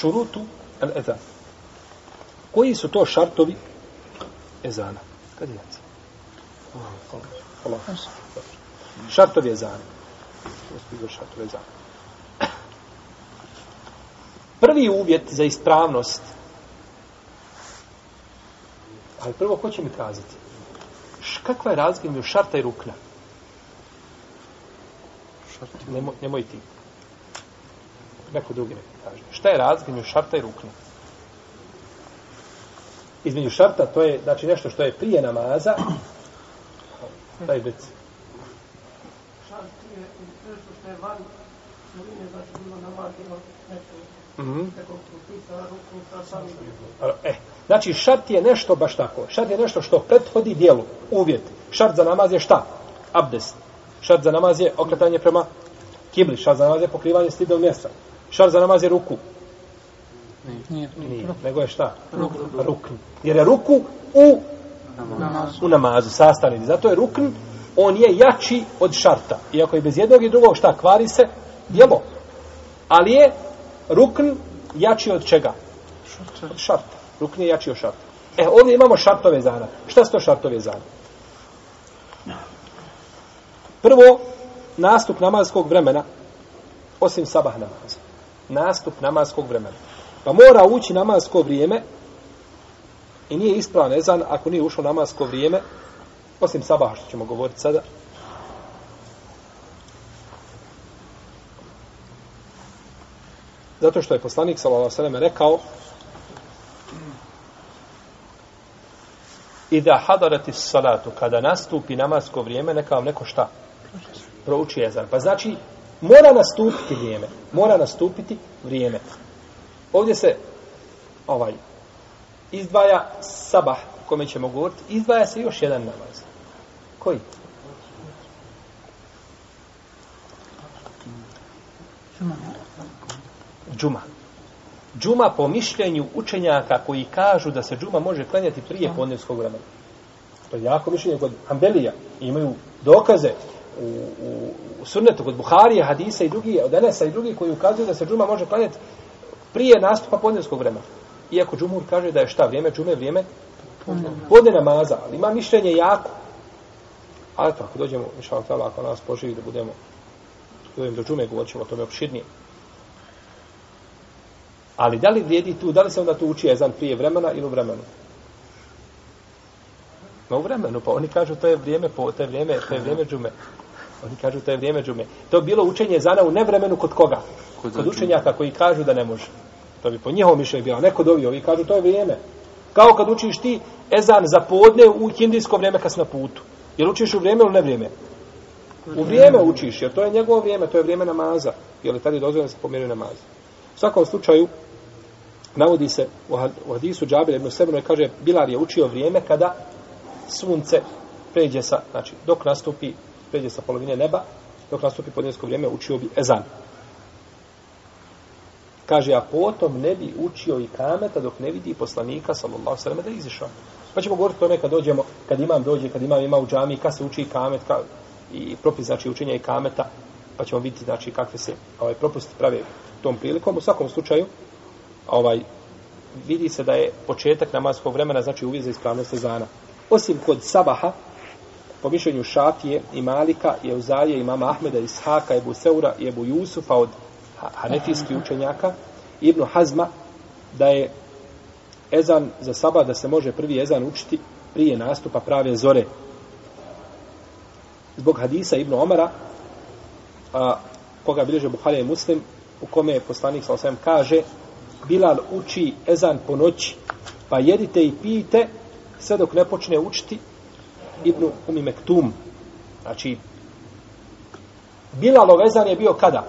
šurutu al ezan. Koji su to šartovi ezana? Kad je jaci? Allah. Šartovi ezana. Šartovi ezana. Prvi uvjet za ispravnost ali prvo ko će mi kazati? Š, kakva je razlika među šarta i rukna? Nemoj, nemoj ti. Neko drugi neko kaže. Šta je razlika među šarta i rukna? Između šarta, to je znači nešto što je prije namaza. Daj bec. Šart je nešto što je van znači bilo namaz, bilo sa sami. E, znači šart je nešto baš tako. Šart je nešto što prethodi dijelu, uvjet. Šart za namaz je šta? Abdest. Šart za namaz je okretanje prema kibli. Šart za namaz je pokrivanje stidnog mjesta. Šart za namaz je ruku. Nije. Nije, nego je šta? Rukn. Jer je ruku u, u namazu, sastavni. Zato je rukn, on je jači od šarta. Iako je bez jednog i drugog šta, kvari se djelo. Ali je rukn jači od čega? Od šarta. Rukn je jači od šarta. E, ovdje imamo šartove zana. Šta su to šartove zana? Prvo, nastup namazskog vremena, osim sabah namaza. Nastup namaskog vremena. Pa mora ući namasko vrijeme i nije ispravan ezan ako nije ušlo namasko vrijeme, osim sabaha što ćemo govoriti sada. Zato što je poslanik sallallahu alejhi ve sellem rekao Ida hadarati salatu, kada nastupi namasko vrijeme, neka vam neko šta? Prouči ezan. Pa znači, mora nastupiti vrijeme. Mora nastupiti vrijeme. Ovdje se ovaj izdvaja sabah, kome ćemo govoriti, izdvaja se još jedan namaz. Koji? Džuma. Džuma po mišljenju učenjaka koji kažu da se džuma može klanjati prije podnevskog vremena. To je jako mišljenje kod Hanbelija. Imaju dokaze u, u, u sunnetu kod Buharije, Hadisa i drugi, od Enesa i drugi koji ukazuju da se džuma može klanjati prije nastupa podnevskog vremena. Iako džumur kaže da je šta vrijeme džume, vrijeme podne namaza, ali ima mišljenje jako. Ali to, ako dođemo, inša Allah, ako nas poživi da budemo dođemo do džume, govorit ćemo o tome opširnije. Ali da li vrijedi tu, da li se onda tu uči ezan prije vremena ili u vremenu? No u vremenu, pa oni kažu to je vrijeme, po, to je vrijeme, to je vrijeme džume. Oni kažu to je vrijeme džume. To je bilo učenje ezana u nevremenu kod koga? Kod, kod učenjaka koji kažu da ne može. To bi po njihovom mišljenju bilo. Neko dovi, ovi kažu to je vrijeme. Kao kad učiš ti ezan za podne u hindijsko vrijeme kad si na putu. Jel učiš u vrijeme ili ne vrijeme? U vrijeme učiš, jer to je njegovo vrijeme, to je vrijeme namaza. Jer je tada dozvoljeno da se pomjeruje namaz. U svakom slučaju, navodi se u hadisu Džabir ibn Sebno kaže Bilar je učio vrijeme kada sunce pređe sa, znači dok nastupi, pređe sa polovine neba, dok nastupi podnesko vrijeme, učio bi ezan. Kaže, a potom ne bi učio i kameta dok ne vidi poslanika, sallallahu sallam, da je izišao. Pa ćemo govoriti o tome kad dođemo, kad imam dođe, kad imam ima u džami, kad se uči i kamet, ka, i propis, znači učenja i kameta, pa ćemo vidjeti, znači, kakve se ovaj, propusti prave tom prilikom. U svakom slučaju, ovaj, vidi se da je početak namaskog vremena, znači uvijek za ispravnost ezana. Osim kod sabaha, po mišljenju Šafije i Malika, je uzaje imama Ahmeda, Ishaka, Ebu Seura i Ebu Jusufa od hanetijskih učenjaka, Ibnu Hazma, da je ezan za sabah, da se može prvi ezan učiti prije nastupa prave zore. Zbog hadisa Ibnu Omara, a, koga bilježe Buharija i Muslim, u kome je poslanik sa osvijem kaže Bilal uči ezan po noći, pa jedite i pijte sve dok ne počne učiti Ibnu Umi Mektum. Znači, Bilalov ezan je bio kada?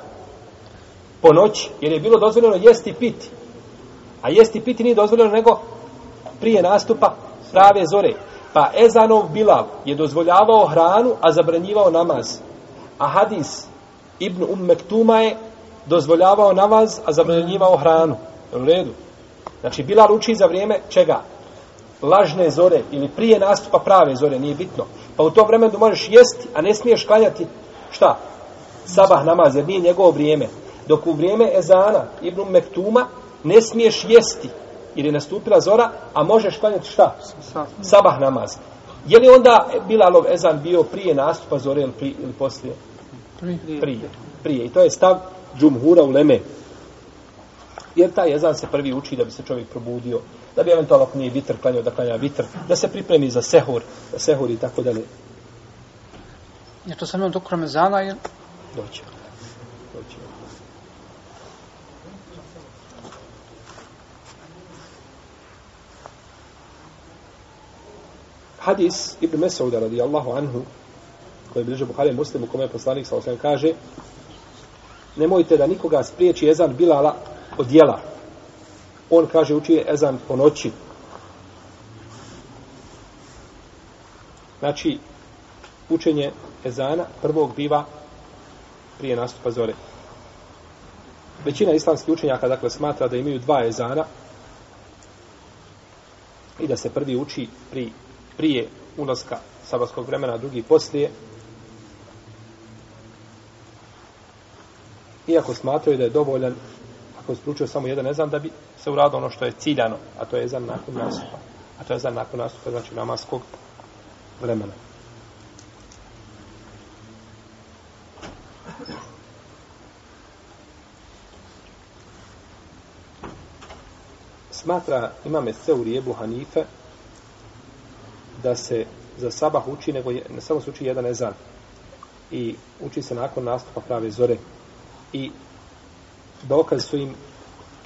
Po noći, jer je bilo dozvoljeno jesti i piti. A jesti i piti nije dozvoljeno nego prije nastupa prave zore. Pa ezanov Bilal je dozvoljavao hranu, a zabranjivao namaz. A hadis Ibn Um Mektuma je dozvoljavao namaz, a zabranjivao hranu. U redu. Znači, Bilal uči za vrijeme čega? Lažne zore ili prije nastupa prave zore, nije bitno. Pa u tom vremenu možeš jesti, a ne smiješ klanjati šta? Sabah namaz, jer nije njegovo vrijeme. Dok u vrijeme Ezana, Ibn Mektuma, ne smiješ jesti, jer je nastupila zora, a možeš klanjati šta? Sabah namaz. Je li onda Bilalov ezan bio prije nastupa zore ili, prije, ili poslije? Prije. Prije. Prije. I to je stav džumhura u Leme. Jer taj ezan se prvi uči da bi se čovjek probudio, da bi eventualno ako nije vitr klanjao da klanja vitr, da se pripremi za sehur, da sehur i tako dalje. Je to samo dok Ramazana ili? Doći. Doći. Hadis Ibn Mesauda radijallahu anhu koji bliže Buhari muslim u kome je poslanik sa osvijem kaže nemojte da nikoga spriječi ezan Bilala od jela. On kaže uči je ezan po noći. Znači, učenje ezana prvog biva prije nastupa zore. Većina islamskih učenjaka dakle smatra da imaju dva ezana i da se prvi uči pri, prije ulaska sabatskog vremena, a drugi poslije. Iako smatraju da je dovoljan ako je slučio samo jedan ezan da bi se uradilo ono što je ciljano, a to je ezan nakon nastupa. A to je ezan nakon nastupa, znači namaskog vremena. smatra imame Seuri Ebu Hanife da se za sabah uči, nego je, ne samo se uči jedan ezan i uči se nakon nastupa prave zore i dokaz su im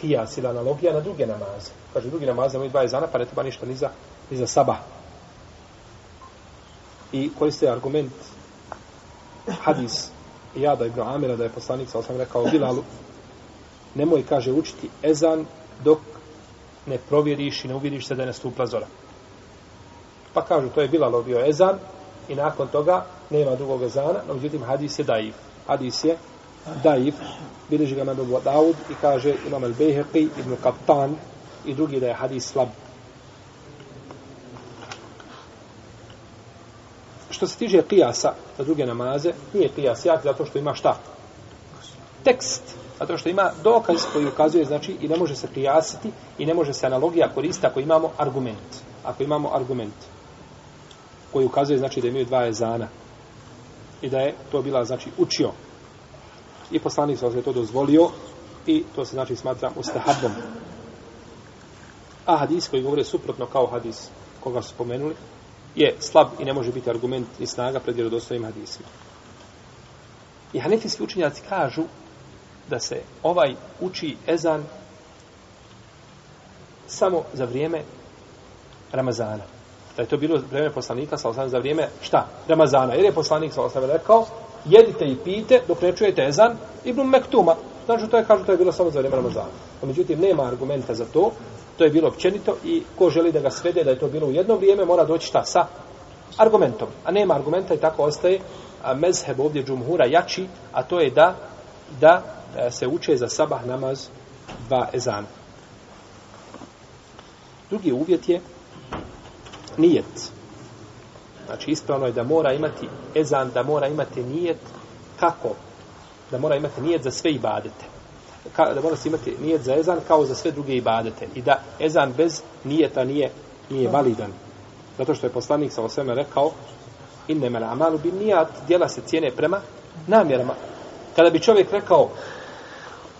kijas ili analogija na druge namaze. Kaže, drugi namaze imaju dva ezana, pa ne treba ništa ni za, ni za sabah. I koriste argument hadis Jada ibn Amira da je poslanik sa osam rekao Bilalu nemoj, kaže, učiti ezan dok ne provjeriš i ne uvjeriš se da je nastupla zora. Pa kažu, to je Bilalo bio ezan i nakon toga nema drugog ezana, no međutim hadis je daif. Hadis je daif, bilježi ga Mebu Daud i kaže imam al-Bejheqi, ibn Kaptan i drugi da je hadis slab. Što se tiže kijasa za druge namaze, nije kijas jak zato što ima šta? Tekst zato što ima dokaz koji ukazuje, znači, i ne može se kijasiti i ne može se analogija koristiti ako imamo argument. Ako imamo argument koji ukazuje, znači, da imaju dva ezana i da je to bila, znači, učio. I poslanik se to dozvolio i to se, znači, smatra ustahabom. A hadis koji govore suprotno kao hadis koga su spomenuli, je slab i ne može biti argument i snaga pred vjerodostojnim hadisima. I hanefijski učinjaci kažu da se ovaj uči ezan samo za vrijeme Ramazana. Da je to bilo vrijeme poslanika sa za vrijeme šta? Ramazana. Jer je poslanik sa rekao jedite i pijte dok ne čujete ezan Ibn Mektuma. Znači to je, kažu, to je bilo samo za vrijeme Ramazana. A međutim, nema argumenta za to. To je bilo općenito i ko želi da ga svede da je to bilo u jedno vrijeme, mora doći šta? Sa argumentom. A nema argumenta i tako ostaje mezheb ovdje džumhura jači, a to je da da e, se uče za sabah namaz dva ezana. Drugi uvjet je nijet. Znači ispravno je da mora imati ezan, da mora imati nijet kako? Da mora imati nijet za sve ibadete. Ka, da mora se imati nijet za ezan kao za sve druge ibadete. I da ezan bez nijeta nije, nije validan. Zato što je poslanik sa osveme rekao innema amalu bin nijat, djela se cijene prema namjerama. Kada bi čovjek rekao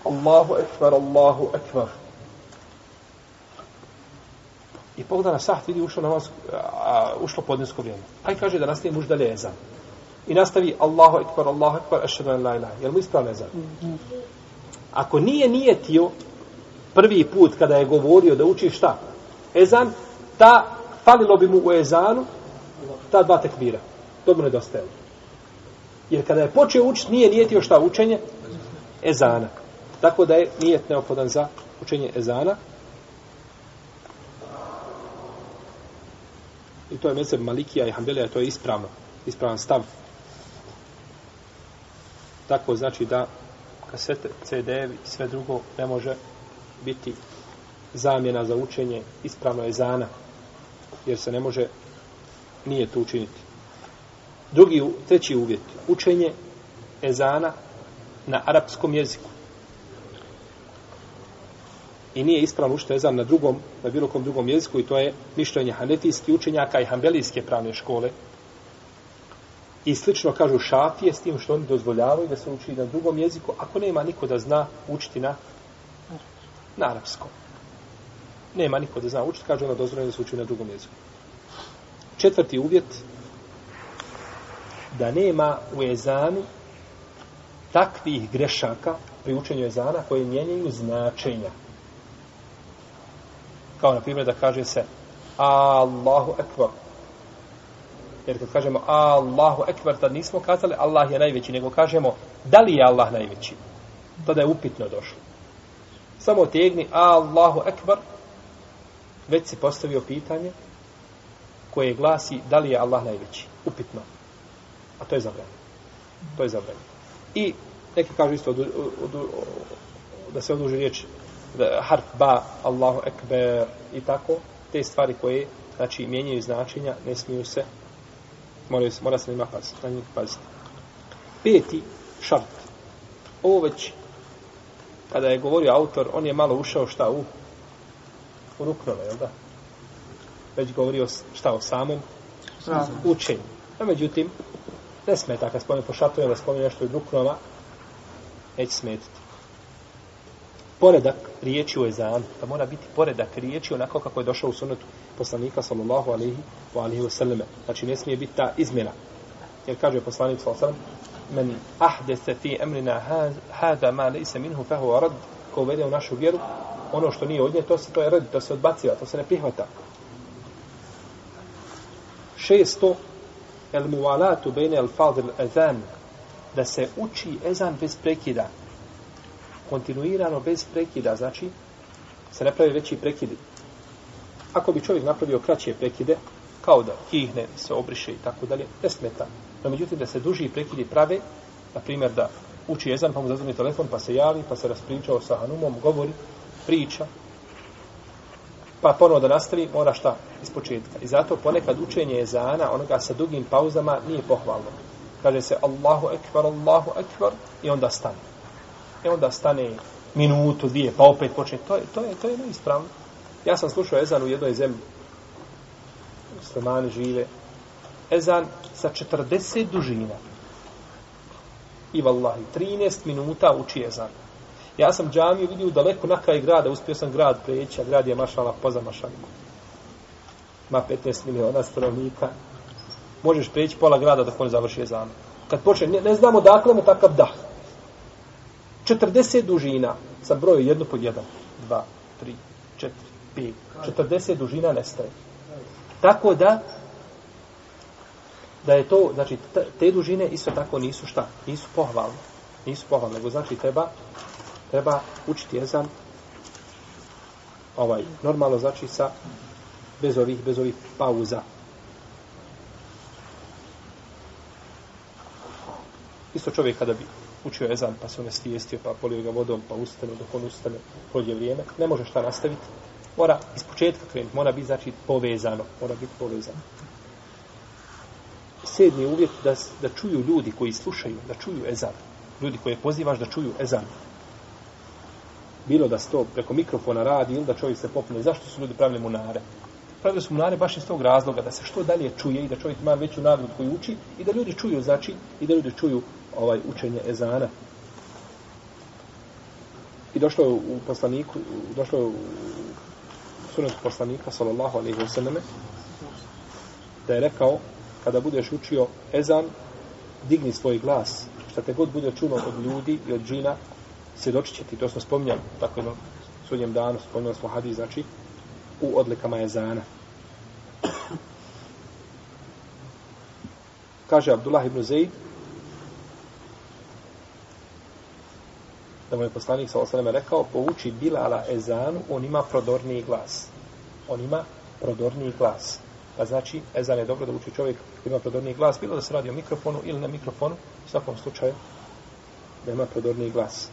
Allahu ekvar, Allahu ekvar. I pogleda na saht, vidi ušlo, namaz, a, ušlo podnesko vrijeme. Aj kaže da nastavi muž dalje ezan. I nastavi Allahu ekvar, Allahu ekvar, ešhedu en la ilaha. Jel mu ispravno ezan? Ako nije nijetio prvi put kada je govorio da uči šta? Ezan, ta falilo bi mu u ezanu ta dva tekbira. To mu nedostaje. Jer kada je počeo učiti, nije nijetio šta učenje? Ezana. Tako da je nijet neophodan za učenje ezana. I to je mezeb Malikija i Hanbelija, to je ispravno, ispravan stav. Tako znači da kasete, CD i sve drugo ne može biti zamjena za učenje ispravno ezana, jer se ne može nije to učiniti. Drugi, treći uvjet, učenje ezana na arapskom jeziku. I nije ispravno učiti ezan na drugom, na bilo kom drugom jeziku i to je mišljenje hanetijskih učenjaka i hambelijske pravne škole. I slično kažu šafije s tim što oni dozvoljavaju da se uči na drugom jeziku, ako nema niko da zna učiti na, na arapskom. Nema niko da zna učiti, kaže ono dozvoljeno da se uči na drugom jeziku. Četvrti uvjet, da nema u ezanu takvih grešaka pri učenju ezana koje mijenjaju značenja. Kao na primjer da kaže se Allahu ekvar. Jer kad kažemo Allahu ekvar, tad nismo kazali Allah je najveći, nego kažemo da li je Allah najveći. Tada je upitno došlo. Samo tegni Allahu ekvar, već si postavio pitanje koje glasi da li je Allah najveći. Upitno. A to je zabranjeno. To je zabranjeno. I neki kažu isto od, od, od, da se oduži riječ harf ba, Allahu ekber i tako. Te stvari koje znači mijenjaju značenja ne smiju se mora, mora se njima paziti. Na njih paziti. Peti šart. Ovo već kada je govorio autor, on je malo ušao šta u u ruknove, jel da? Već govorio šta o samom učenju. A međutim, ne smeta kad spomenu po šartovima da spomenu nešto od ruknova, neće smetiti. Poredak riječi u ezanu, da mora biti poredak riječi onako kako je došao u sunetu poslanika sallallahu alaihi wa alaihi wa. Znači ne smije biti ta izmjena. Jer kaže poslanik sallallahu alaihi wa sallam, men ahdese fi emrina hada ma leise minhu fehu arad, ko uvede u našu vjeru, ono što nije od nje, to se to je red, to se odbaciva, to se ne prihvata. Šesto, el muvalatu bejne el fadil ezan, da se uči ezan bez prekida. Kontinuirano bez prekida, znači se ne pravi veći prekidi. Ako bi čovjek napravio kraće prekide, kao da kihne, se obriše i tako dalje, ne smeta. No, međutim, da se duži prekidi prave, na primjer da uči jezan, pa mu zazvoni telefon, pa se javi, pa se raspričao sa Hanumom, govori, priča, pa ponovo da nastavi, mora šta? Iz početka. I zato ponekad učenje ezana, onoga sa dugim pauzama, nije pohvalno. Kaže se Allahu ekvar, Allahu ekvar, i onda stane. E onda stane minutu, dvije, pa opet počne. To je, to je, to je neispravno. Ja sam slušao ezan u jednoj zemlji. Muslimani žive. Ezan sa 40 dužina. I vallahi, 13 minuta uči ezan. Ja sam džamiju vidio daleko na kraj grada, uspio sam grad preći, a grad je mašala poza mašalima. Ma 15 miliona stanovnika. Možeš preći pola grada dok on završi Ezan. Kad počne, ne, ne znamo dakle mu takav dah. 40 dužina, sa broju 1 po jedan, dva, tri, četiri, pet, 40 dužina nestaje. Tako da, da je to, znači, te dužine isto tako nisu šta, nisu pohvalne. Nisu pohvalne, nego znači treba treba učiti jezan ovaj, normalno znači sa bez ovih, bez ovih pauza. Isto čovjek kada bi učio ezan, pa se on stijestio, pa polio ga vodom, pa ustane, dok on ustane, prođe vrijeme, ne može šta nastaviti. Mora iz početka krenuti, mora biti znači povezano, mora biti povezano. Sedmi uvjet da, da čuju ljudi koji slušaju, da čuju ezan. Ljudi koje pozivaš da čuju ezan bilo da sto preko mikrofona radi ili da čovjek se popne. Zašto su ljudi pravili munare? Pravili su munare baš iz tog razloga da se što dalje čuje i da čovjek ima veću nagradu koju uči i da ljudi čuju, znači, i da ljudi čuju ovaj učenje ezana. I došlo je u poslaniku, došlo je u sunetu poslanika, sallallahu alaihi wa sallame, da je rekao, kada budeš učio ezan, digni svoj glas, šta te god bude čuno od ljudi i od džina, svjedočit će ti, to smo spominjali, tako jednom sudnjem danu, spominjali smo hadis, znači, u odlikama jezana. Kaže Abdullah ibn Zaid, da mu je poslanik sa osaleme rekao, pouči Bilala ezanu, on ima prodorniji glas. On ima prodorniji glas. Pa znači, ezan je dobro da uči čovjek koji ima prodorniji glas, bilo da se radi o mikrofonu ili na mikrofonu, u svakom slučaju, da ima prodorniji glas.